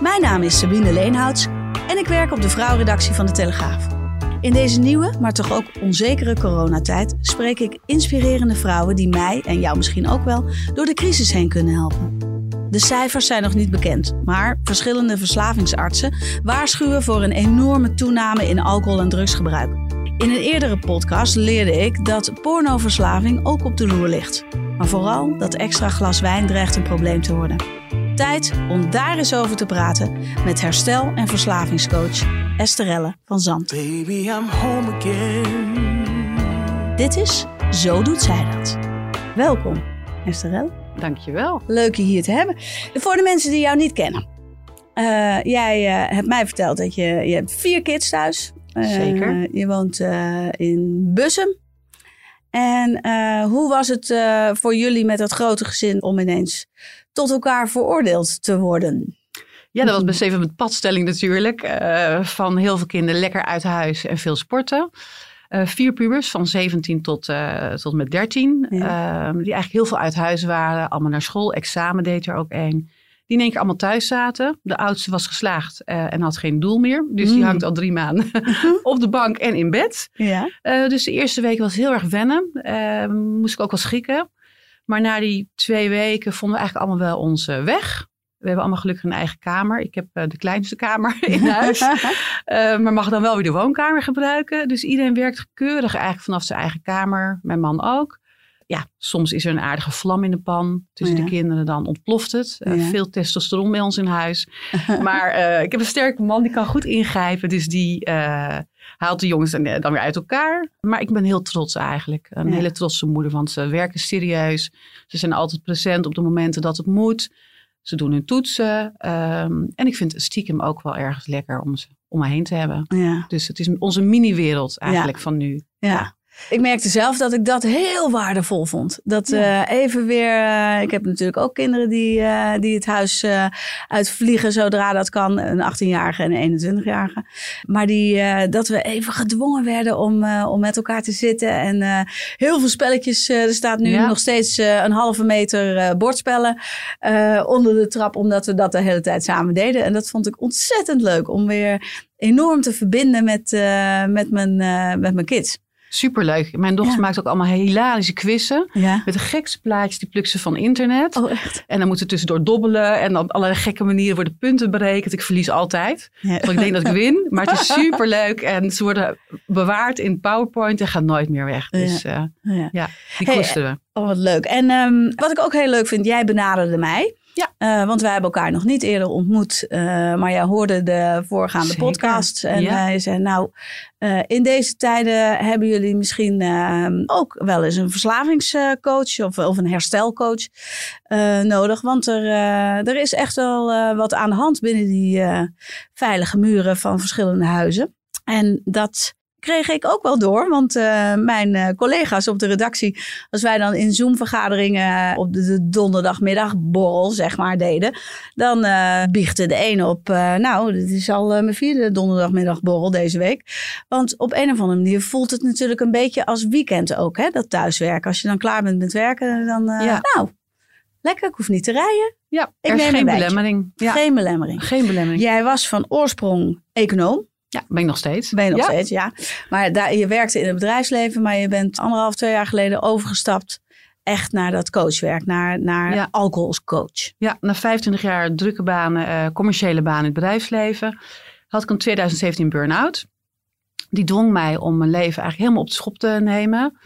Mijn naam is Sabine Leenhouts en ik werk op de vrouwenredactie van de Telegraaf. In deze nieuwe, maar toch ook onzekere coronatijd spreek ik inspirerende vrouwen die mij en jou misschien ook wel door de crisis heen kunnen helpen. De cijfers zijn nog niet bekend, maar verschillende verslavingsartsen waarschuwen voor een enorme toename in alcohol- en drugsgebruik. In een eerdere podcast leerde ik dat pornoverslaving ook op de loer ligt. Maar vooral dat extra glas wijn dreigt een probleem te worden. Tijd om daar eens over te praten met herstel- en verslavingscoach Esterelle van Zand. Baby, I'm home again. Dit is Zo doet zij dat. Welkom, Esterelle. Dankjewel. Leuk je hier te hebben. Voor de mensen die jou niet kennen. Eh, jij eh, hebt mij verteld dat je, je hebt vier kids thuis. Eh, Zeker. Je woont eh, in Bussum. En eh, hoe was het eh, voor jullie met dat grote gezin om ineens tot elkaar veroordeeld te worden? Ja, dat was best even met padstelling natuurlijk. eh, van heel veel kinderen lekker uit huis en veel sporten. Vier pubers van 17 tot, tot met 13. Ja. eh, die eigenlijk heel veel uit huis waren. Allemaal naar school. Examen deed er ook één. Die in één keer allemaal thuis zaten. De oudste was geslaagd eh, en had geen doel meer. Dus die Mm. hangt al drie maanden op de bank en in bed. Ja. Eh, dus de eerste week was heel erg wennen. Eh, moest ik ook wel schrikken. Maar na die twee weken vonden we eigenlijk allemaal wel onze weg. We hebben allemaal gelukkig een eigen kamer. Ik heb de kleinste kamer in huis. Maar mag dan wel weer de woonkamer gebruiken. Dus iedereen werkt keurig eigenlijk vanaf zijn eigen kamer. Mijn man ook. Ja, soms is er een aardige vlam in de pan. Tussen Ja. de kinderen dan ontploft het. Eh. Veel testosteron bij ons in huis. maar eh, ik heb een sterke man, die kan goed ingrijpen. Dus die eh, haalt de jongens dan, dan weer uit elkaar. Maar ik ben heel trots eigenlijk. Een Ja. hele trotse moeder, want ze werken serieus. Ze zijn altijd present op de momenten dat het moet. Ze doen hun toetsen. ehm, en ik vind het stiekem ook wel ergens lekker om ze om me heen te hebben. Dus het is onze mini-wereld eigenlijk van nu. Ja. Ik merkte zelf dat ik dat heel waardevol vond. Dat Ja. eh, even weer. eh, ik heb natuurlijk ook kinderen die, eh, die het huis uitvliegen zodra dat kan. Een 18-jarige en een 21-jarige. Maar die, dat we even gedwongen werden om, om met elkaar te zitten. En heel veel spelletjes. er staat nu Ja. nog steeds een halve meter bordspellen onder de trap. Omdat we dat de hele tijd samen deden. En dat vond ik ontzettend leuk om weer enorm te verbinden met, met, mijn, met mijn kids. Superleuk. Mijn dochter Ja. maakt ook allemaal hilarische quizzen. Ja. Met de gekste plaatjes, die plukt ze van internet. Oh, echt? En dan moeten ze tussendoor dobbelen. En op allerlei gekke manieren worden punten berekend. Ik verlies altijd. Ja. Want ik denk dat ik win. Maar het is superleuk. En ze worden bewaard in PowerPoint en gaan nooit meer weg. Dus eh, Ja. ja, die Hey, koesteren we. Oh, wat leuk. En ehm, wat ik ook heel leuk vind, jij benaderde mij. Ja. Eh, want wij hebben elkaar nog niet eerder ontmoet. eh, maar jij hoorde de voorgaande Zeker. podcasts. En Ja. eh, je zei, nou, eh, in deze tijden hebben jullie misschien ook wel eens een verslavingscoach of, of een herstelcoach eh, nodig. Want er, eh, er is echt wel eh, wat aan de hand binnen die eh, veilige muren van verschillende huizen. En dat kreeg ik ook wel door. Want eh, mijn eh, collega's op de redactie, als wij dan in Zoom-vergaderingen op de, de donderdagmiddagborrel, zeg maar, deden, dan eh biechte de ene op, eh, nou, dit is al eh, mijn vierde donderdagmiddagborrel deze week. Want op een of andere manier voelt het natuurlijk een beetje als weekend ook, hè, dat thuiswerken. Als je dan klaar bent met werken, dan, eh, Ja. nou, lekker, ik hoef niet te rijden. Ja, Ik er is neem een geen belemmering. Ja, geen, Geen belemmering. belemmering. Jij was van oorsprong econoom. Ja, ben ik nog steeds. Ben je nog ja? steeds, ja. Maar daar, je werkte in het bedrijfsleven, maar je bent anderhalf, twee jaar geleden overgestapt echt naar dat coachwerk, naar, naar Ja. alcohol als coach. Ja, na 25 jaar drukke banen, eh, commerciële banen in het bedrijfsleven, had ik in 2017 een burn-out. Die dwong mij om mijn leven eigenlijk helemaal op de schop te nemen.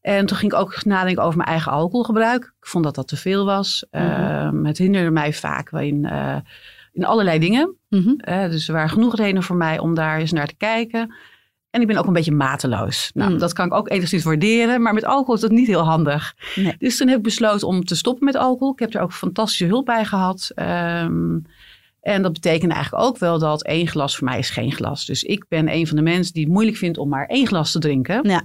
En toen ging ik ook nadenken over mijn eigen alcoholgebruik. Ik vond dat dat te veel was. Mhm. Ehm, het hinderde mij vaak in, in allerlei dingen. Mhm. Eh, dus er waren genoeg redenen voor mij om daar eens naar te kijken. En ik ben ook een beetje mateloos. Nou, Mm. dat kan ik ook enigszins waarderen. Maar met alcohol is dat niet heel handig. Nee. Dus toen heb ik besloten om te stoppen met alcohol. Ik heb er ook fantastische hulp bij gehad. Ehm, en dat betekende eigenlijk ook wel dat één glas voor mij is geen glas. Dus ik ben een van de mensen die het moeilijk vindt om maar één glas te drinken. Ja.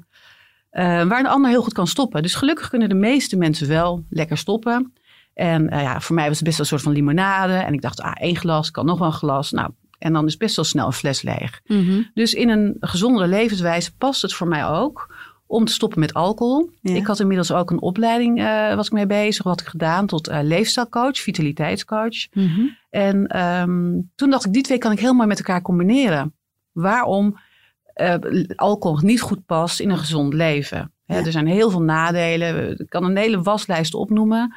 Eh, waar een ander heel goed kan stoppen. Dus gelukkig kunnen de meeste mensen wel lekker stoppen. En eh, ja, voor mij was het best wel een soort van limonade. En ik dacht, ah, één glas, kan nog wel een glas. Nou, en dan is best wel snel een fles leeg. Mhm. Dus in een gezondere levenswijze past het voor mij ook om te stoppen met alcohol. Ja. Ik had inmiddels ook een opleiding, eh was ik mee bezig. Wat ik gedaan tot eh, leefstijlcoach, vitaliteitscoach. Mhm. En ehm, toen dacht ik, die twee kan ik heel mooi met elkaar combineren. Waarom alcohol niet goed past in een gezond leven. Hè, Ja. Er zijn heel veel nadelen. Ik kan een hele waslijst opnoemen.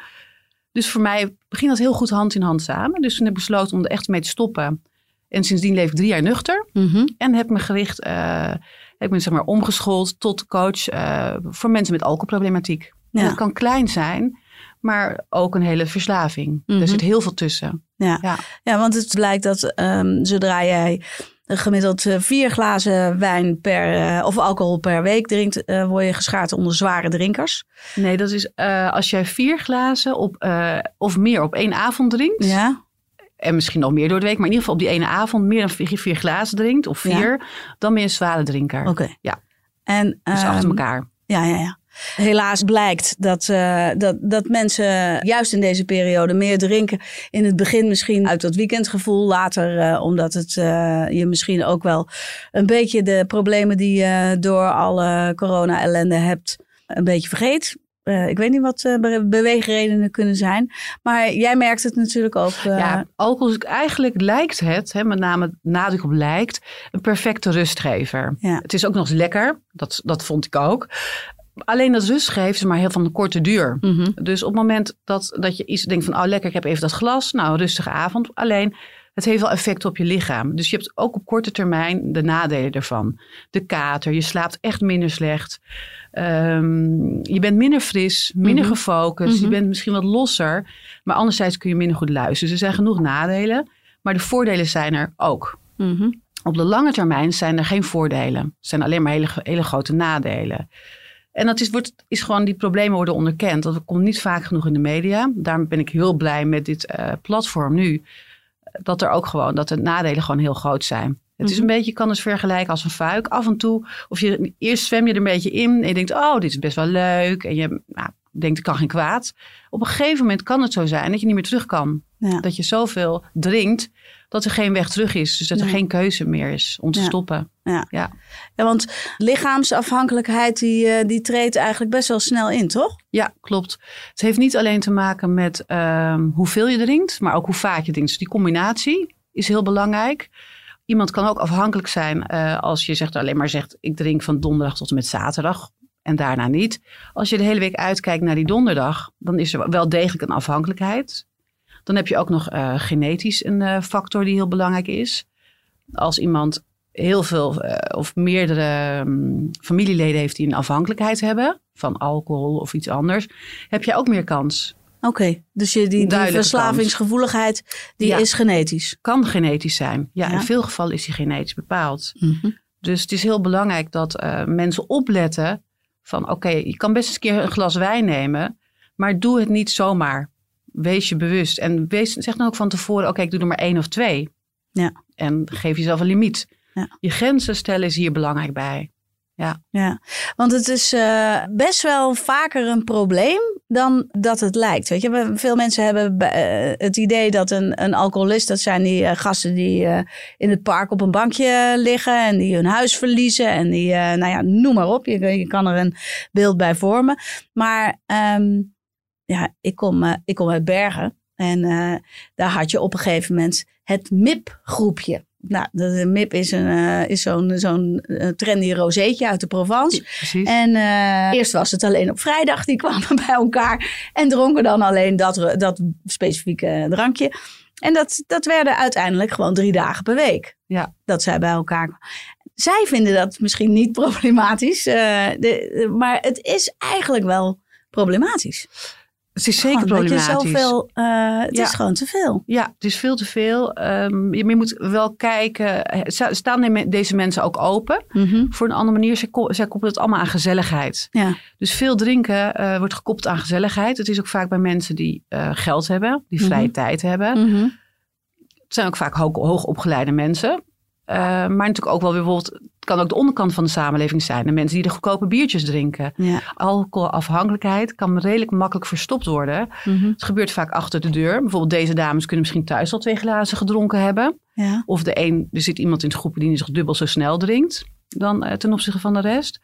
Dus voor mij ging dat heel goed hand in hand samen. Dus toen heb ik besloten om er echt mee te stoppen. En sindsdien leef ik drie jaar nuchter. Mhm. En heb me gericht, eh, heb me zeg maar omgeschoold tot coach eh, voor mensen met alcoholproblematiek. Ja. Dat kan klein zijn, maar ook een hele verslaving. Mhm. Er zit heel veel tussen. Ja. Ja. ja, want het blijkt dat ehm, zodra jij gemiddeld eh, vier glazen wijn per, eh, of alcohol per week drinkt, eh, word je geschaard onder zware drinkers. Nee, dat is als jij vier glazen op, of meer op één avond drinkt. Ja, En misschien nog meer door de week, maar in ieder geval op die ene avond meer dan vier, vier glazen drinkt. Of Ja. vier, dan ben je een zware drinker. oké. Ja. En, Dus achter ehm, elkaar. Ja, ja, ja. Helaas blijkt dat, eh, dat, dat mensen juist in deze periode meer drinken. In het begin misschien uit dat weekendgevoel. Later eh, omdat het eh, je misschien ook wel een beetje de problemen die je door alle corona-ellende hebt, een beetje vergeet. Ik weet niet wat be- beweegredenen kunnen zijn. Maar jij merkt het natuurlijk ook. ja, alcohol is eigenlijk lijkt het, hè, met name nadruk op lijkt, een perfecte rustgever. Ja. Het is ook nog eens lekker, dat, dat vond ik ook. Alleen dat rustgeven is maar heel van een korte duur. mhm. Dus op het moment dat, dat je iets denkt van, oh lekker, ik heb even dat glas. Nou, rustige avond. Alleen, het heeft wel effect op je lichaam. Dus je hebt ook op korte termijn de nadelen ervan. De kater, je slaapt echt minder slecht. Ehm, je bent minder fris, minder Mhm. gefocust. Mhm. Je bent misschien wat losser. Maar anderzijds kun je minder goed luisteren. Dus er zijn genoeg nadelen. Maar de voordelen zijn er ook. Mhm. Op de lange termijn zijn er geen voordelen. Er zijn alleen maar hele, hele grote nadelen. En dat is, wordt, is gewoon, die problemen worden onderkend. Dat komt niet vaak genoeg in de media. Daarom ben ik heel blij met dit eh, platform nu. Dat er ook gewoon, dat de nadelen gewoon heel groot zijn. Het is Mhm. een beetje, je kan het vergelijken als een fuik. Af en toe, of je, eerst zwem je er een beetje in en je denkt, oh, dit is best wel leuk. En je nou, denkt, het kan geen kwaad. Op een gegeven moment kan het zo zijn dat je niet meer terug kan. Ja. Dat je zoveel drinkt, dat er geen weg terug is. Dus dat er Nee. geen keuze meer is om te Ja. stoppen. Ja, want lichaamsafhankelijkheid die, eh, die treedt eigenlijk best wel snel in, toch? Ja, klopt. Het heeft niet alleen te maken met ehm, hoeveel je drinkt, maar ook hoe vaak je drinkt. Dus die combinatie is heel belangrijk. Iemand kan ook afhankelijk zijn eh, als je zegt, alleen maar zegt: ik drink van donderdag tot en met zaterdag en daarna niet. Als je de hele week uitkijkt naar die donderdag, dan is er wel degelijk een afhankelijkheid. Dan heb je ook nog eh, genetisch een eh, factor die heel belangrijk is. Als iemand heel veel eh, of meerdere mm, familieleden heeft die een afhankelijkheid hebben van alcohol of iets anders, heb je ook meer kans. Oké, dus je, die, verslavingsgevoeligheid, die Ja. is genetisch. Kan genetisch zijn. Ja, Ja. in veel gevallen is die genetisch bepaald. Dus het is heel belangrijk dat mensen opletten van oké, je kan best eens een keer een glas wijn nemen, maar doe het niet zomaar. Wees je bewust. En wees, zeg dan ook van tevoren, oké, ik doe er maar één of twee. Ja. En geef jezelf een limiet. Ja. Je grenzen stellen is hier belangrijk bij. Ja, want het is eh, best wel vaker een probleem dan dat het lijkt. Weet je, veel mensen hebben eh, het idee dat een, een alcoholist, dat zijn die eh, gasten die in het park op een bankje liggen en die hun huis verliezen en die, nou ja, noem maar op. Je, je kan er een beeld bij vormen. Maar ehm, ja, ik kom, eh, ik kom uit Bergen en eh, daar had je op een gegeven moment het MIP-groepje. Nou, de, de MIP is, een, eh, is zo'n zo'n eh, trendy rozeetje uit de Provence. Precies. En eh, eerst was het alleen op vrijdag, die kwamen bij elkaar en dronken dan alleen dat, dat specifieke drankje. En dat, dat werden uiteindelijk gewoon drie dagen per week. Ja. Dat zij bij elkaar kwamen. Zij vinden dat misschien niet problematisch, eh, de, maar het is eigenlijk wel problematisch. Het is zeker Gewoon je zoveel, eh, het Ja. is gewoon te veel. Ja, het is veel te veel. Ehm, je, moet wel kijken, eh, sta- staan de- deze mensen ook open voor een andere manier? Zij, ko- zij koppelen het allemaal aan gezelligheid. Ja. Dus veel drinken eh, wordt gekoppeld aan gezelligheid. Het is ook vaak bij mensen die geld hebben, die vrije Mhm. tijd hebben. Mhm. Het zijn ook vaak hoog, hoogopgeleide mensen. Eh, maar natuurlijk ook wel weer bijvoorbeeld, het kan ook de onderkant van de samenleving zijn. De mensen die de goedkope biertjes drinken. Ja. Alcoholafhankelijkheid kan redelijk makkelijk verstopt worden. Mhm. Het gebeurt vaak achter de deur. Bijvoorbeeld deze dames kunnen misschien thuis al twee glazen gedronken hebben. Ja. Of de een, er zit iemand in het groep die zich dubbel zo snel drinkt dan eh, ten opzichte van de rest.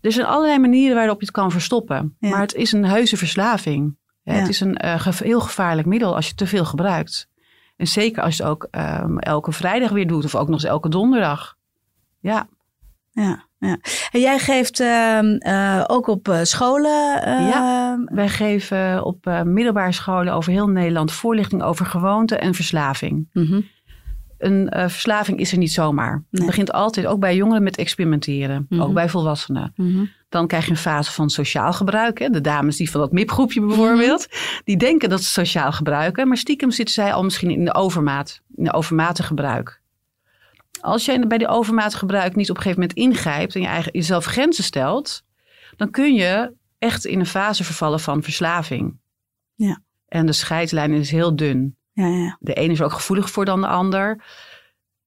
Er zijn allerlei manieren waarop je het kan verstoppen. Ja. Maar het is een heuse verslaving. Het is een eh, ge- heel gevaarlijk middel als je te veel gebruikt. En zeker als je het ook ehm, elke vrijdag weer doet of ook nog eens elke donderdag. Ja, Ja, ja. En jij geeft ehm, eh, ook op eh, scholen. ehm, Ja. wij geven op eh, middelbare scholen over heel Nederland voorlichting over gewoonte en verslaving. mhm. Een eh, verslaving is er niet zomaar. Nee. Het begint altijd, ook bij jongeren, met experimenteren. Mhm. Ook bij volwassenen. Mhm. Dan krijg je een fase van sociaal gebruik. Hè. De dames die van dat MIP-groepje bijvoorbeeld, die denken dat ze sociaal gebruiken. Maar stiekem zitten zij al misschien in de overmaat, in de overmatig gebruik. Als jij bij de overmatig gebruik niet op een gegeven moment ingrijpt en je eigen, jezelf grenzen stelt, dan kun je echt in een fase vervallen van verslaving. Ja. En de scheidslijn is heel dun. Ja, ja. De ene is er ook gevoelig voor dan de ander.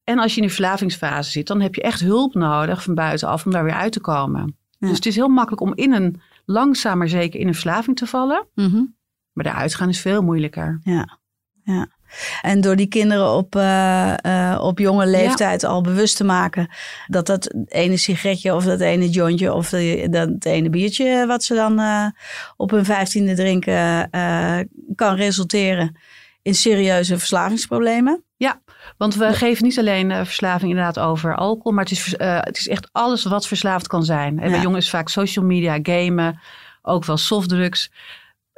En als je in een verslavingsfase zit, dan heb je echt hulp nodig van buitenaf om daar weer uit te komen. Ja. Dus het is heel makkelijk om in een langzaam maar zeker in een verslaving te vallen. Mhm. Maar daaruit gaan is veel moeilijker. ja. ja. En door die kinderen op, eh, eh, op jonge leeftijd al bewust te maken dat dat ene sigaretje of dat ene jointje of de, dat ene biertje wat ze dan eh, op hun vijftiende drinken eh, kan resulteren in serieuze verslavingsproblemen. Want we geven niet alleen eh, verslaving inderdaad over alcohol, maar het is, eh, het is echt alles wat verslaafd kan zijn. En bij Ja. jongens vaak social media, gamen, ook wel softdrugs.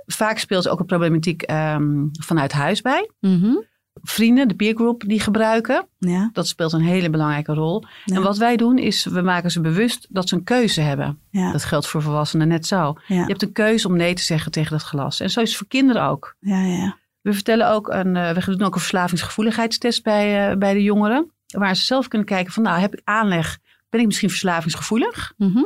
Vaak speelt ook een problematiek ehm, vanuit huis bij. Vrienden, de peergroep, die gebruiken. Ja, Dat speelt een hele belangrijke rol. Ja. En wat wij doen is, we maken ze bewust dat ze een keuze hebben. ja, Dat geldt voor volwassenen net zo. ja, Je hebt een keuze om nee te zeggen tegen dat glas. En zo is het voor kinderen ook. ja, ja. We vertellen ook een, eh, we doen ook een verslavingsgevoeligheidstest bij, eh, bij de jongeren. Waar ze zelf kunnen kijken van, nou, heb ik aanleg? Ben ik misschien verslavingsgevoelig? Mhm.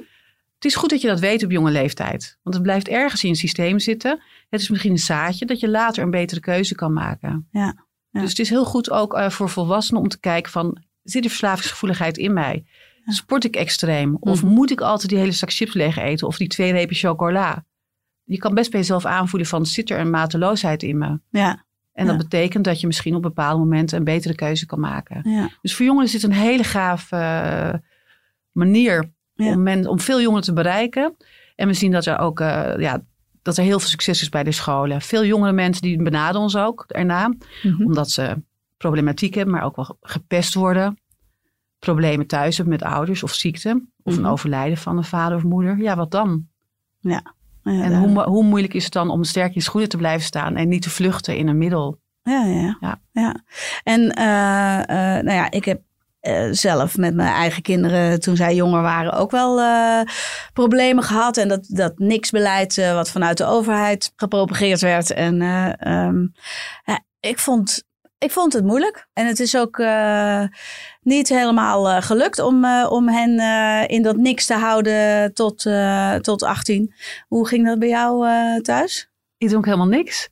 Het is goed dat je dat weet op jonge leeftijd. Want het blijft ergens in je systeem zitten. Het is misschien een zaadje dat je later een betere keuze kan maken. Ja, ja. Dus het is heel goed ook eh, voor volwassenen om te kijken van... zit er verslavingsgevoeligheid in mij? Sport ik extreem? Of Mhm. moet ik altijd die hele zak chips leeg eten? Of die twee repen chocola? Je kan best bij jezelf aanvoelen van... zit er een mateloosheid in me? ja, En dat Ja. betekent dat je misschien op bepaalde momenten... een betere keuze kan maken. ja. Dus voor jongeren is dit een hele gaaf eh, manier Ja. om, men, om veel jongeren te bereiken. En we zien dat er ook eh, ja, dat er heel veel succes is bij de scholen. Veel jongere mensen die benaderen ons ook erna. Mhm. Omdat ze problematiek hebben, maar ook wel gepest worden. Problemen thuis hebben met ouders of ziekte. Of Mhm. een overlijden van een vader of moeder. Ja, wat dan? Ja, En hoe, hoe moeilijk is het dan om sterk in schoenen te blijven staan en niet te vluchten in een middel? Ja, ja. Ja. ja. En eh, eh, nou ja, ik heb eh, zelf met mijn eigen kinderen, toen zij jonger waren, ook wel problemen gehad. En dat, dat niks-beleid wat vanuit de overheid gepropageerd werd. En eh, ehm, ja, ik vond... Ik vond het moeilijk. En het is ook eh, niet helemaal eh, gelukt om, eh, om hen in dat niks te houden tot, tot 18. Hoe ging dat bij jou thuis? Ik dronk helemaal niks.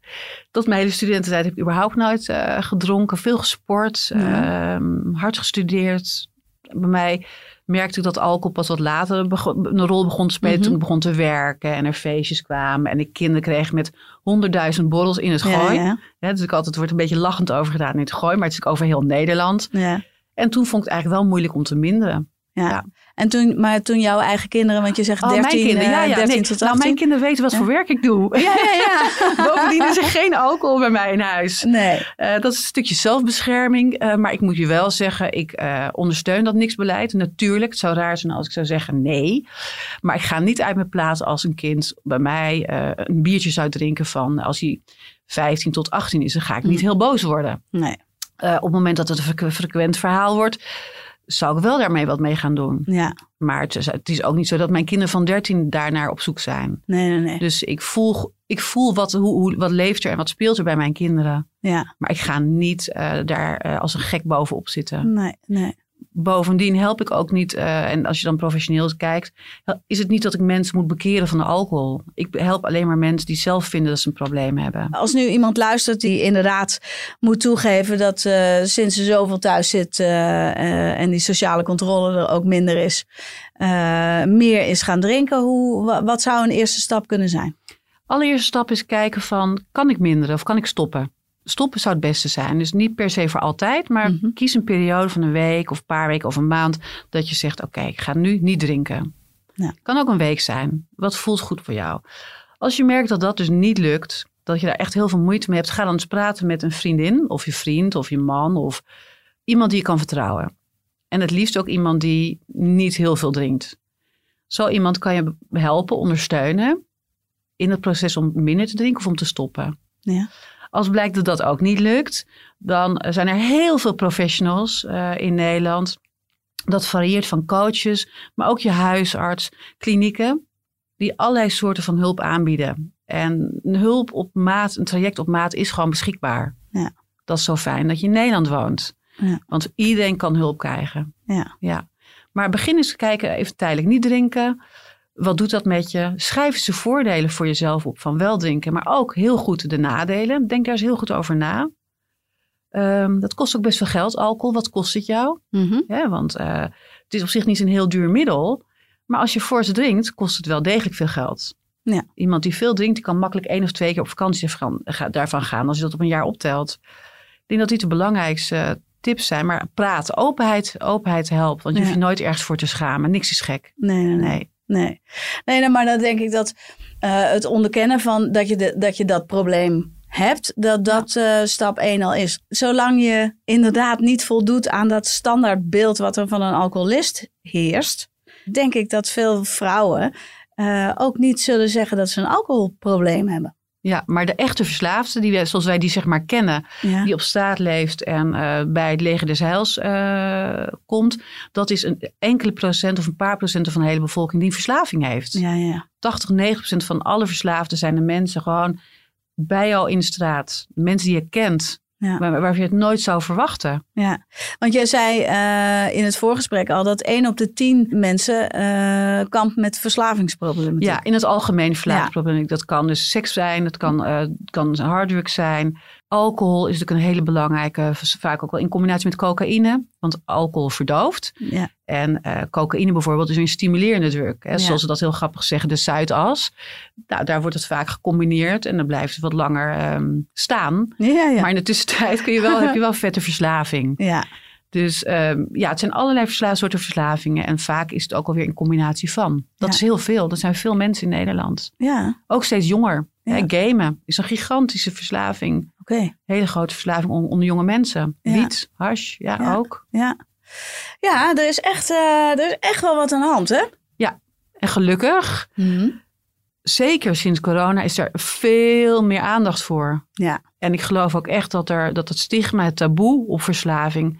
Tot mijn hele studententijd heb ik überhaupt nooit gedronken. Veel gesport, Ja. ehm, hard gestudeerd. Bij mij merkte ik dat alcohol pas wat later een rol begon te spelen. Mhm. Toen ik begon te werken en er feestjes kwamen. En ik kinderen kreeg met honderdduizend borrels in het gooi. Ja, ja, Ja, dus ik altijd wordt een beetje lachend over gedaan in het gooi. Maar het is ook over heel Nederland. ja. En toen vond ik het eigenlijk wel moeilijk om te minderen. Ja. En toen, maar toen jouw eigen kinderen, want je zegt Oh, 13, mijn kinderen, ja, eh, ja. 13 nee. tot 18. Nou, mijn kinderen weten wat voor werk ik doe. Ja, ja, ja. Bovendien is er geen alcohol bij mij in huis. Nee. Eh, dat is een stukje zelfbescherming. eh, maar ik moet je wel zeggen, ik eh, ondersteun dat niksbeleid. Natuurlijk, het zou raar zijn als ik zou zeggen nee. Maar ik ga niet uit mijn plaats als een kind bij mij eh, een biertje zou drinken van als hij 15 tot 18 is, dan ga ik niet Mm. heel boos worden. Nee. Eh, op het moment dat het een frequ- frequent verhaal wordt, zou ik wel daarmee wat mee gaan doen. Ja, Maar het is, het is ook niet zo dat mijn kinderen van 13 daarnaar op zoek zijn. nee, nee, nee. Dus ik voel, ik voel wat, hoe, hoe, wat leeft er en wat speelt er bij mijn kinderen. Ja, Maar ik ga niet eh, daar eh, als een gek bovenop zitten. nee, nee. Bovendien help ik ook niet, eh, en als je dan professioneel kijkt, is het niet dat ik mensen moet bekeren van de alcohol. Ik help alleen maar mensen die zelf vinden dat ze een probleem hebben. Als nu iemand luistert die inderdaad moet toegeven dat eh, sinds ze zoveel thuis zit eh, en die sociale controle er ook minder is, meer is gaan drinken, hoe, wa- wat zou een eerste stap kunnen zijn? Allereerste stap is kijken van, kan ik minderen of kan ik stoppen? Stoppen zou het beste zijn. Dus niet per se voor altijd, maar Mhm. kies een periode van een week of een paar weken of een maand dat je zegt, oké, ik ga nu niet drinken. Ja. Kan ook een week zijn. Wat voelt goed voor jou? Als je merkt dat dat dus niet lukt, dat je daar echt heel veel moeite mee hebt, ga dan eens praten met een vriendin of je vriend of je man of iemand die je kan vertrouwen. En het liefst ook iemand die niet heel veel drinkt. Zo iemand kan je helpen, ondersteunen in het proces om minder te drinken of om te stoppen. Ja. Als blijkt dat dat ook niet lukt, dan zijn er heel veel professionals eh, in Nederland. Dat varieert van coaches, maar ook je huisarts, klinieken, die allerlei soorten van hulp aanbieden. En een hulp op maat, een traject op maat is gewoon beschikbaar. Ja. Dat is zo fijn dat je in Nederland woont. Ja. Want iedereen kan hulp krijgen. Ja. ja. Maar begin eens te kijken, even tijdelijk niet drinken. Wat doet dat met je? Schrijf eens de voordelen voor jezelf op van wel drinken, maar ook heel goed de nadelen. Denk daar eens heel goed over na. Ehm, dat kost ook best veel geld, alcohol. Wat kost het jou? Mhm. Hè, want eh, het is op zich niet een heel duur middel. Maar als je voor ze drinkt, kost het wel degelijk veel geld. Ja. Iemand die veel drinkt, die kan makkelijk één of twee keer op vakantie daarvan gaan. Als je dat op een jaar optelt. Ik denk dat dit de belangrijkste tips zijn. Maar praten, openheid, openheid helpt. Want je Ja. hoeft je nooit ergens voor te schamen. Niks is gek. Nee, nee, nee. Nee. Nee, nou, maar dan denk ik dat eh, het onderkennen van dat je, de, dat je dat probleem hebt, dat dat eh, stap 1 al is. Zolang je inderdaad niet voldoet aan dat standaardbeeld wat er van een alcoholist heerst, denk ik dat veel vrouwen eh, ook niet zullen zeggen dat ze een alcoholprobleem hebben. Ja, maar de echte verslaafde, die, zoals wij die zeg maar kennen, Ja, die op straat leeft en eh, bij het leger des heils eh, komt, dat is een enkele procent of een paar procent van de hele bevolking die een verslaving heeft. ja, ja. 80, 90 procent van alle verslaafden zijn de mensen gewoon bij jou in de straat. Mensen die je kent, Ja. waar, je het nooit zou verwachten. Ja, want jij zei eh, in het voorgesprek al dat 1 op de 10 mensen eh kampt met verslavingsproblematiek. Ja, in het algemeen verslavingsprobleem. Dat kan dus seks zijn, dat kan, eh kan harddrugs zijn. Alcohol is natuurlijk een hele belangrijke, vaak ook wel in combinatie met cocaïne. Want alcohol verdooft. Ja, En eh, cocaïne bijvoorbeeld is een stimulerende drug. Hè? Ja. Zoals ze dat heel grappig zeggen, de Zuidas. Nou, daar wordt het vaak gecombineerd en dan blijft het wat langer ehm, staan. ja, ja. Maar in de tussentijd kun je wel, heb je wel vette verslaving. ja. Dus ehm, ja, het zijn allerlei versla soorten verslavingen. En vaak is het ook alweer in combinatie van. Dat Ja. is heel veel. Dat zijn veel mensen in Nederland. ja. Ook steeds jonger. Ja. Gamen is een gigantische verslaving. oké. Hele grote verslaving on- onder jonge mensen. Ja. Wiet, hash, ja, Ja. ook. Ja, ja er, is echt, eh, er is echt wel wat aan de hand, hè? En gelukkig, zeker sinds corona, is er veel meer aandacht voor. Ja, En ik geloof ook echt dat, er, dat het stigma, het taboe op verslaving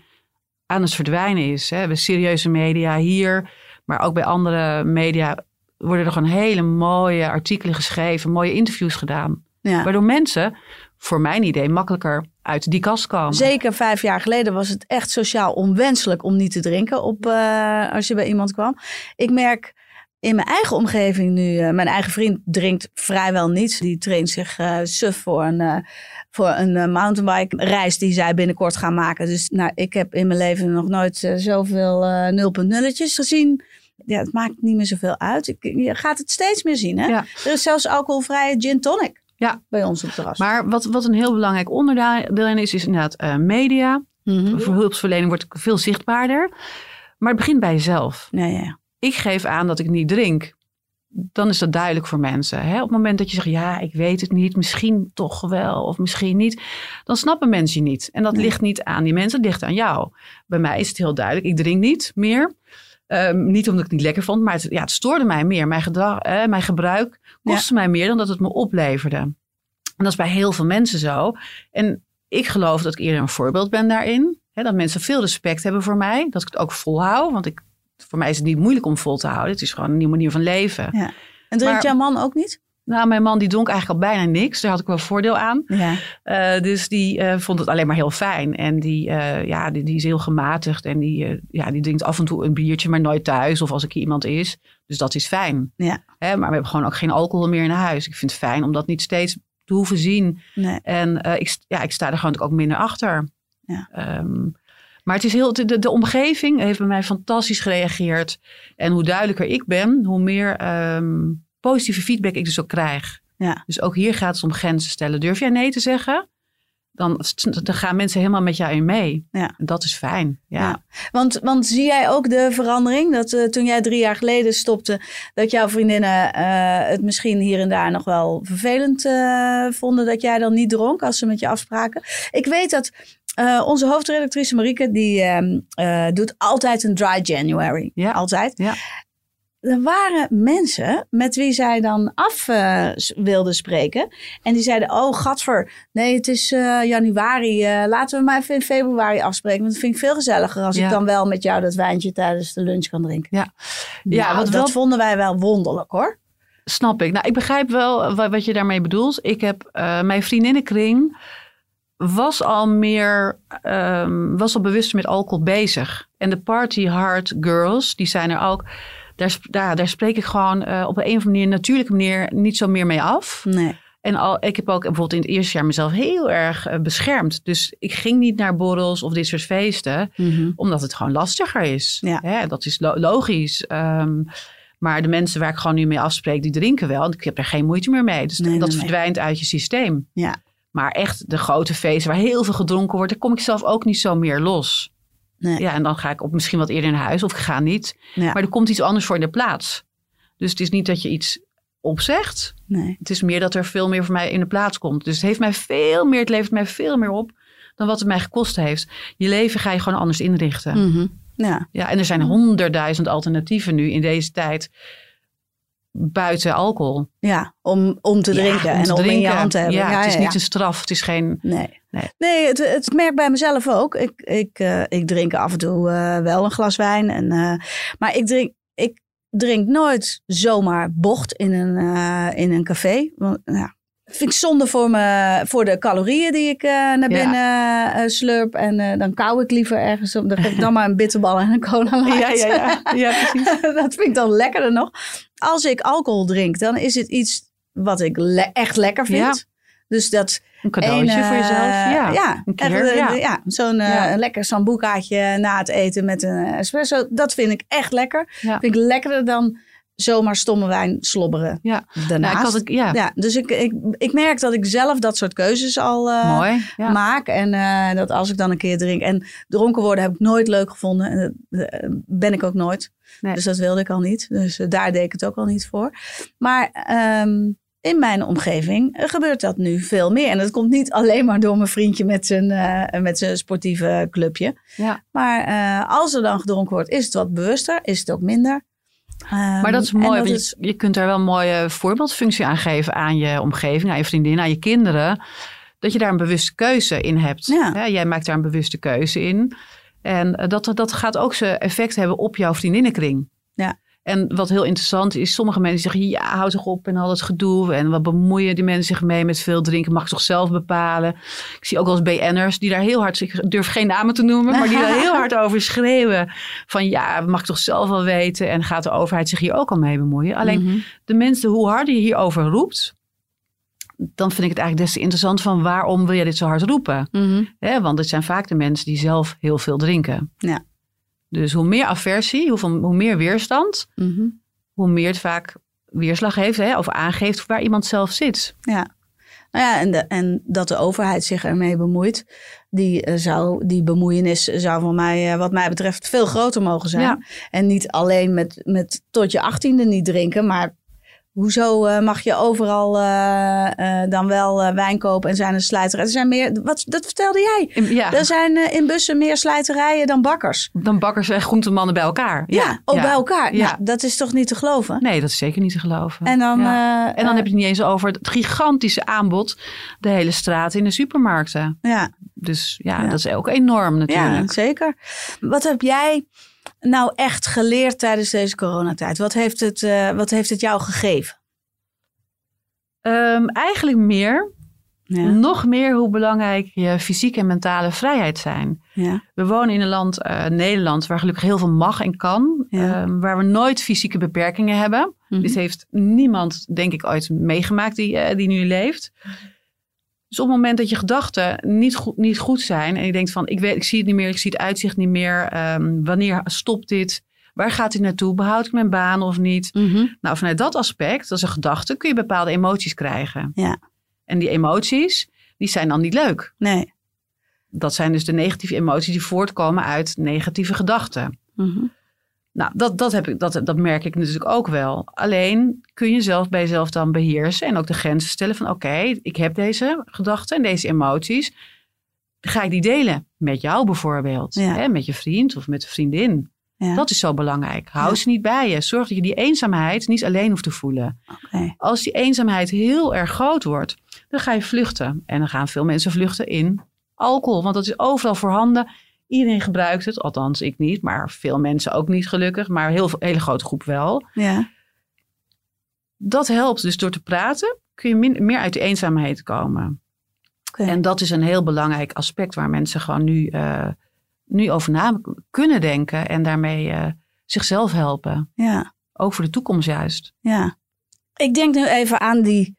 aan het verdwijnen is. Hè. Bij serieuze media hier, maar ook bij andere media worden er gewoon hele mooie artikelen geschreven, mooie interviews gedaan. ja. Waardoor mensen, voor mijn idee, makkelijker uit die kast komen. Zeker vijf jaar geleden was het echt sociaal onwenselijk om niet te drinken op, eh, als je bij iemand kwam. Ik merk in mijn eigen omgeving nu, eh, mijn eigen vriend drinkt vrijwel niets. Die traint zich eh suf voor een, voor een mountainbike reis die zij binnenkort gaan maken. Dus nou, ik heb in mijn leven nog nooit zoveel eh 0.0'tjes gezien. Ja, het maakt niet meer zoveel uit. Ik, je gaat het steeds meer zien. Hè? Ja. Er is zelfs alcoholvrije gin tonic Ja. bij ons op terras. Maar wat, wat een heel belangrijk onderdeel is, is inderdaad eh, media. Mhm. Voor hulpverlening wordt veel zichtbaarder. Maar het begint bij jezelf. Ja, ja, ik geef aan dat ik niet drink, dan is dat duidelijk voor mensen. Hè? Op het moment dat je zegt, ja, ik weet het niet, misschien toch wel of misschien niet, dan snappen mensen je niet. En dat Nee. ligt niet aan die mensen, het ligt aan jou. Bij mij is het heel duidelijk, ik drink niet meer. Ehm, niet omdat ik het niet lekker vond, maar het, ja, het stoorde mij meer. Mijn, gedrag, eh, mijn gebruik kostte mij meer dan dat het me opleverde. En dat is bij heel veel mensen zo. En ik geloof dat ik eerder een voorbeeld ben daarin. Dat mensen veel respect hebben voor mij. Dat ik het ook volhoud. Want ik, voor mij is het niet moeilijk om vol te houden. Het is gewoon een nieuwe manier van leven. Ja. En drinkt Maar- jouw man ook niet? Nou, mijn man die dronk eigenlijk al bijna niks. Daar had ik wel voordeel aan. Ja. Eh, dus die eh, vond het alleen maar heel fijn. En die, eh, ja, die, die is heel gematigd. En die, ja, die drinkt af en toe een biertje, maar nooit thuis. Of als ik iemand is. Dus dat is fijn. Ja. Hè, maar we hebben gewoon ook geen alcohol meer in huis. Ik vind het fijn om dat niet steeds te hoeven zien. Nee. En ik, ja, ik sta er gewoon ook minder achter. Ja. Ehm, maar het is heel, de, de, de omgeving heeft bij mij fantastisch gereageerd. En hoe duidelijker ik ben, hoe meer ehm, positieve feedback ik dus ook krijg. Ja. Dus ook hier gaat het om grenzen stellen. Durf jij nee te zeggen? Dan, dan gaan mensen helemaal met jou in mee. Ja. Dat is fijn. Ja. Ja. Want, want zie jij ook de verandering? Dat eh, toen jij drie jaar geleden stopte, dat jouw vriendinnen eh, het misschien hier en daar nog wel vervelend eh, vonden dat jij dan niet dronk als ze met je afspraken? Ik weet dat onze hoofdredactrice Marieke, die ehm, eh, doet altijd een dry January. Ja. Altijd. Ja. Er waren mensen met wie zij dan af eh, s- wilde spreken. En die zeiden, oh gadver, nee het is eh, januari. eh, laten we maar even in februari afspreken. Want dat vind ik veel gezelliger als Ja. ik dan wel met jou dat wijntje tijdens de lunch kan drinken. Ja. Ja, Nou, wat dat wel- vonden wij wel wonderlijk hoor. Snap ik. Nou, ik begrijp wel wa- wat je daarmee bedoelt. Ik heb mijn vriendinnenkring was al meer, ehm, was al bewust met alcohol bezig. En de party hard girls, die zijn er ook. Daar, daar, daar spreek ik gewoon eh, op een of andere manier, natuurlijke manier, niet zo meer mee af. Nee. En al, ik heb ook bijvoorbeeld in het eerste jaar mezelf heel erg eh, beschermd. Dus ik ging niet naar borrels of dit soort feesten omdat het gewoon lastiger is. Ja. Hè, dat is lo- logisch. Ehm, maar de mensen waar ik gewoon nu mee afspreek, die drinken wel. En ik heb er geen moeite meer mee. Dus Nee, dat nee. verdwijnt uit je systeem. Ja. Maar echt de grote feesten waar heel veel gedronken wordt, daar kom ik zelf ook niet zo meer los. Nee. Ja, en dan ga ik op misschien wat eerder naar huis of ik ga niet. Ja. Maar er komt iets anders voor in de plaats. Dus het is niet dat je iets opzegt. Nee. Het is meer dat er veel meer voor mij in de plaats komt. Dus het heeft mij veel meer, het levert mij veel meer op dan wat het mij gekost heeft. Je leven ga je gewoon anders inrichten. Mhm. Ja. Ja, en er zijn honderdduizend alternatieven nu in deze tijd buiten alcohol. ja, om, om te Ja, drinken en om in je drinken. hand te hebben. Ja, het is ja, niet een straf. Het is geen... Nee. Nee. Nee, het, het merk bij mezelf ook. Ik, ik, eh, ik drink af en toe eh, wel een glas wijn. En, eh, maar ik drink, ik drink nooit zomaar bocht in een, in een café. Want, ja, vind ik zonde voor, me, voor de calorieën die ik eh, naar Ja. binnen eh, slurp. En eh, dan kauw ik liever ergens op. Dan geef ik dan maar een bitterbal en een cola light. Ja, ja, ja. ja precies. dat vind ik dan lekkerder nog. Als ik alcohol drink, dan is het iets wat ik le- echt lekker vind. Ja. Dus dat Een cadeautje voor jezelf. Ja, ja, een keer. ja. ja, zo'n lekker sambucaatje na het eten met een espresso. Dat vind ik echt lekker. Vind ik lekkerder dan zomaar stomme wijn slobberen Ja. daarnaast. Nou, ik had het, ja. ja, dus ik, ik, ik merk dat ik zelf dat soort keuzes al eh, mooi. Ja. maak. En eh, dat als ik dan een keer drink. En dronken worden heb ik nooit leuk gevonden. En dat eh, ben ik ook nooit. Nee. Dus dat wilde ik al niet. Dus daar deed ik het ook al niet voor. Maar ehm, in mijn omgeving gebeurt dat nu veel meer. En dat komt niet alleen maar door mijn vriendje met zijn, met zijn sportieve clubje. Ja. Maar als er dan gedronken wordt, is het wat bewuster. Is het ook minder. Ehm, Maar dat is en mooi. dat want is- je, je kunt daar wel een mooie voorbeeldfunctie aan geven aan je omgeving, aan je vriendin, aan je kinderen. Dat je daar een bewuste keuze in hebt. Ja. Jij maakt daar een bewuste keuze in. En eh, dat, dat gaat ook zijn effect hebben op jouw vriendinnenkring. Ja. En wat heel interessant is, sommige mensen zeggen, ja, houd toch op en al dat gedoe. En wat bemoeien die mensen zich mee met veel drinken, mag je toch zelf bepalen. Ik zie ook wel eens BN'ers die daar heel hard, ik durf geen namen te noemen, maar die daar heel hard over schreeuwen. Van ja, mag ik toch zelf wel weten. En gaat de overheid zich hier ook al mee bemoeien. Alleen Mhm. de mensen, hoe harder je hierover roept, dan vind ik het eigenlijk des te interessant van waarom wil je dit zo hard roepen? Mhm. Want het zijn vaak de mensen die zelf heel veel drinken. Ja. Dus hoe meer aversie, hoe, hoe meer weerstand, Mhm. hoe meer het vaak weerslag heeft hè, of aangeeft waar iemand zelf zit. Ja. Nou ja, en, de, en dat de overheid zich ermee bemoeit, die, eh, zou, die bemoeienis zou van mij, eh, wat mij betreft, veel groter mogen zijn. Ja. En niet alleen met, met tot je achttiende niet drinken, maar hoezo eh, mag je overal eh, eh, dan wel wijn kopen en zijn er slijterijen? Er zijn meer, wat, dat vertelde jij. In- Ja, Er zijn in bussen meer slijterijen dan bakkers. dan bakkers en groentemannen bij elkaar. Ja, ook bij elkaar. Ja. Nou, dat is toch niet te geloven? Nee, dat is zeker niet te geloven. En dan, Ja. en dan heb je het niet eens over het gigantische aanbod, de hele straat in de supermarkten. ja, Dus ja, Ja. dat is ook enorm Ja, natuurlijk. zeker. Wat heb jij nou echt geleerd tijdens deze coronatijd? Wat heeft het, eh, wat heeft het jou gegeven? Ehm, eigenlijk meer, Ja. nog meer hoe belangrijk je fysieke en mentale vrijheid zijn. Ja. We wonen in een land, eh, Nederland, waar gelukkig heel veel mag en kan. Ja. ehm, waar we nooit fysieke beperkingen hebben. Mhm. Dit heeft niemand, denk ik, ooit meegemaakt die, eh, die nu leeft. Dus op het moment dat je gedachten niet goed, niet goed zijn en je denkt van ik, weet, ik zie het niet meer, ik zie het uitzicht niet meer, ehm, wanneer stopt dit, waar gaat dit naartoe, behoud ik mijn baan of niet? Mhm. Nou, vanuit dat aspect, dat is een gedachte, kun je bepaalde emoties krijgen. Ja. En die emoties, die zijn dan niet leuk. Nee. Dat zijn dus de negatieve emoties die voortkomen uit negatieve gedachten. Mhm. Nou, dat, dat, heb ik, dat, dat merk ik natuurlijk ook wel. Alleen kun je zelf bij jezelf dan beheersen en ook de grenzen stellen van oké, ik heb deze gedachten en deze emoties. Ga ik die delen met jou bijvoorbeeld, Ja. hè, met je vriend of met een vriendin. Ja. Dat is zo belangrijk. Hou Ja. ze niet bij je. Zorg dat je die eenzaamheid niet alleen hoeft te voelen. Als die eenzaamheid heel erg groot wordt, dan ga je vluchten. En dan gaan veel mensen vluchten in alcohol, want dat is overal voorhanden. Iedereen gebruikt het, althans ik niet, maar veel mensen ook niet gelukkig, maar heel, een hele grote groep wel. Ja. Dat helpt dus door te praten, kun je min- meer uit de eenzaamheid komen. Oké. En dat is een heel belangrijk aspect waar mensen gewoon nu, eh, nu over na kunnen denken en daarmee eh, zichzelf helpen. Ja. Ook voor de toekomst juist. Ja. Ik denk nu even aan die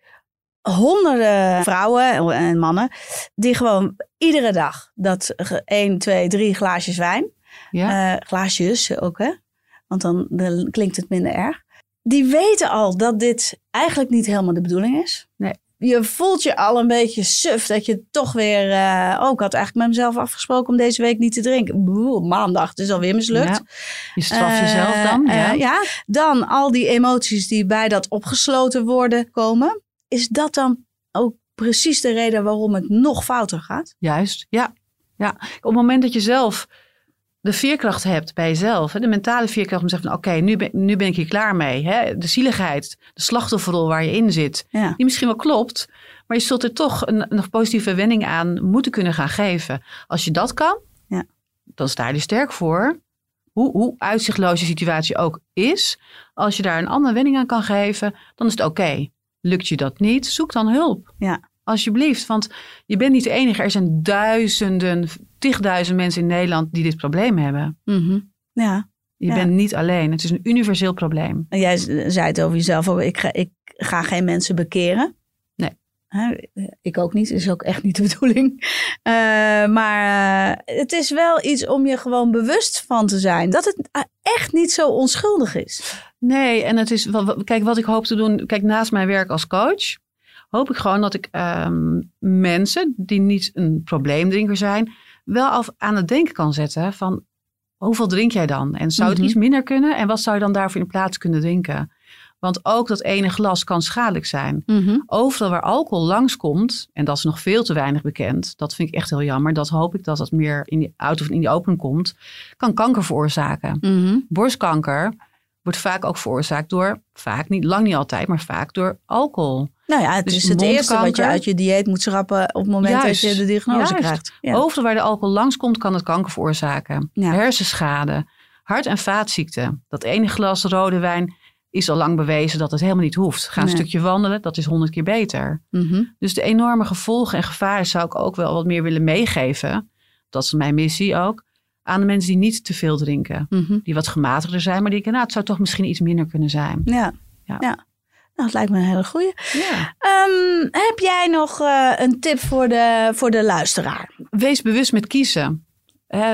honderden vrouwen en mannen die gewoon iedere dag dat ge- 1, 2, 3 glaasjes wijn, Ja? eh, glaasjes ook hè, want dan, dan klinkt het minder erg. Die weten al dat dit eigenlijk niet helemaal de bedoeling is. Nee. Je voelt je al een beetje suf dat je toch weer. oh, ik had eigenlijk met mezelf afgesproken om deze week niet te drinken. Boe, maandag, het is alweer mislukt. Ja. Je straft Eh, jezelf dan. eh, ja. ja. Dan al die emoties die bij dat opgesloten worden komen. Is dat dan ook precies de reden waarom het nog fouter gaat? Juist, ja. ja. Op het moment dat je zelf de veerkracht hebt bij jezelf, de mentale veerkracht om te zeggen van oké, nu, ben, nu ben ik hier klaar mee. Hè, de zieligheid, de slachtofferrol waar je in zit, Ja. die misschien wel klopt, maar je zult er toch een, een positieve wending aan moeten kunnen gaan geven. Als je dat kan, Ja. dan sta je er sterk voor. Hoe, hoe uitzichtloos je situatie ook is, als je daar een andere wending aan kan geven, dan is het oké. Lukt je dat niet, zoek dan hulp. Ja. Alsjeblieft, want je bent niet de enige. Er zijn duizenden, tigduizend mensen in Nederland die dit probleem hebben. Mhm. Ja. Je Ja. bent niet alleen. Het is een universeel probleem. En jij zei het over jezelf ook. Ik ga, ik ga geen mensen bekeren. Hè, Ik ook niet. is ook echt niet de bedoeling. Eh, maar eh, het is wel iets om je gewoon bewust van te zijn. Dat het eh, echt niet zo onschuldig is. Nee, en het is, kijk, wat ik hoop te doen, kijk, naast mijn werk als coach, hoop ik gewoon dat ik ehm, mensen die niet een probleemdrinker zijn, wel af aan het denken kan zetten van, hoeveel drink jij dan? En zou het Mhm. iets minder kunnen? En wat zou je dan daarvoor in plaats kunnen drinken? Want ook dat ene glas kan schadelijk zijn. overal waar alcohol langskomt, en dat is nog veel te weinig bekend, dat vind ik echt heel jammer. Dat hoop ik dat dat meer in die out of in die open komt, kan kanker veroorzaken. Mhm. Borstkanker wordt vaak ook veroorzaakt door, vaak niet, lang niet altijd, maar vaak door alcohol. Nou ja, het Dus is het eerste wat je uit je dieet moet schrappen op het moment Juist. dat je de diagnose Juist. krijgt. Ja. Overal waar de alcohol langskomt, kan het kanker veroorzaken. Ja. Hersenschade, hart- en vaatziekten. Dat ene glas rode wijn is al lang bewezen dat het helemaal niet hoeft. Ga een Nee. stukje wandelen, dat is honderd keer beter. Mhm. Dus de enorme gevolgen en gevaren zou ik ook wel wat meer willen meegeven. Dat is mijn missie ook. Aan de mensen die niet te veel drinken. Mhm. Die wat gematigder zijn, maar die denken, nou, het zou toch misschien iets minder kunnen zijn. Ja. Ja. ja. Nou, dat lijkt me een hele goeie. Ja. Ehm, heb jij nog eh, een tip voor de, voor de luisteraar? Wees bewust met kiezen.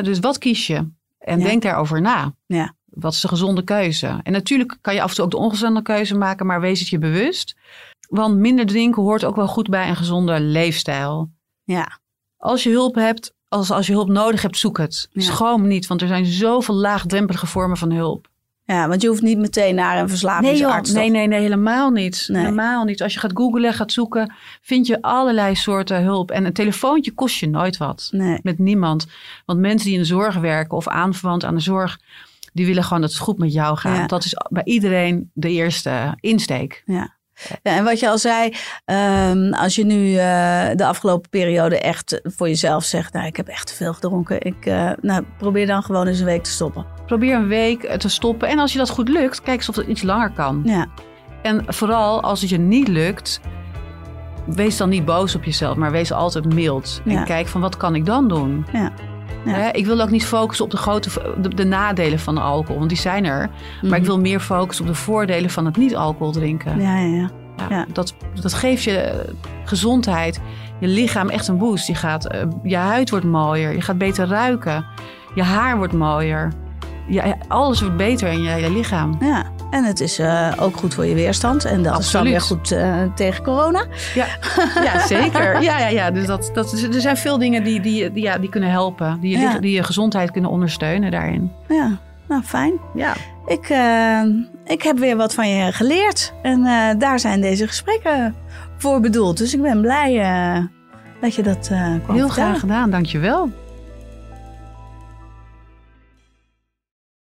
Dus wat kies je? En Ja. denk daarover na. Ja. Wat is de gezonde keuze? En natuurlijk kan je af en toe ook de ongezonde keuze maken, maar wees het je bewust. Want minder drinken hoort ook wel goed bij een gezonde leefstijl. Ja. Als je hulp hebt, als, als je hulp nodig hebt, zoek het. Ja. Schroom niet, want er zijn zoveel laagdrempelige vormen van hulp. ja, want je hoeft niet meteen naar een Nee, verslavingsarts. joh, nee, toch? nee, nee, helemaal niet. Nee. Helemaal niet. Als je gaat googlen, gaat zoeken, vind je allerlei soorten hulp. En een telefoontje kost je nooit wat. Nee. Met niemand. Want mensen die in de zorg werken of aanverwant aan de zorg, die willen gewoon dat het goed met jou gaat. Ja. Dat is bij iedereen de eerste insteek. Ja. Ja, en wat je al zei, ehm, als je nu eh, de afgelopen periode echt voor jezelf zegt, nou ik heb echt te veel gedronken, ik, eh, nou, probeer dan gewoon eens een week te stoppen. Probeer een week eh, te stoppen. En als je dat goed lukt, kijk eens of het iets langer kan. Ja, En vooral als het je niet lukt, wees dan niet boos op jezelf, maar wees altijd mild. Ja. En kijk van wat kan ik dan doen? ja. Ja. Ik wil ook niet focussen op de, grote, de, de nadelen van de alcohol, want die zijn er. Maar ik Mhm. wil meer focussen op de voordelen van het niet alcohol drinken. Ja, ja, ja. Dat, dat geeft je gezondheid, je lichaam echt een boost. Je, gaat, eh, je huid wordt mooier, je gaat beter ruiken, je haar wordt mooier. Ja, alles wordt beter in je, je lichaam. ja. En het is eh, ook goed voor je weerstand. En dat is dan Absoluut. weer goed eh, tegen corona. Ja, ja zeker. Ja, ja, ja. Dus dat, dat, er zijn veel dingen die, die, die, ja, die kunnen helpen, die Ja. die je gezondheid kunnen ondersteunen daarin. Ja, nou fijn. Ja, Ik, eh, ik heb weer wat van je geleerd. En daar zijn deze gesprekken voor bedoeld. Dus ik ben blij dat je dat kwam heel graag gedaan. Dankjewel.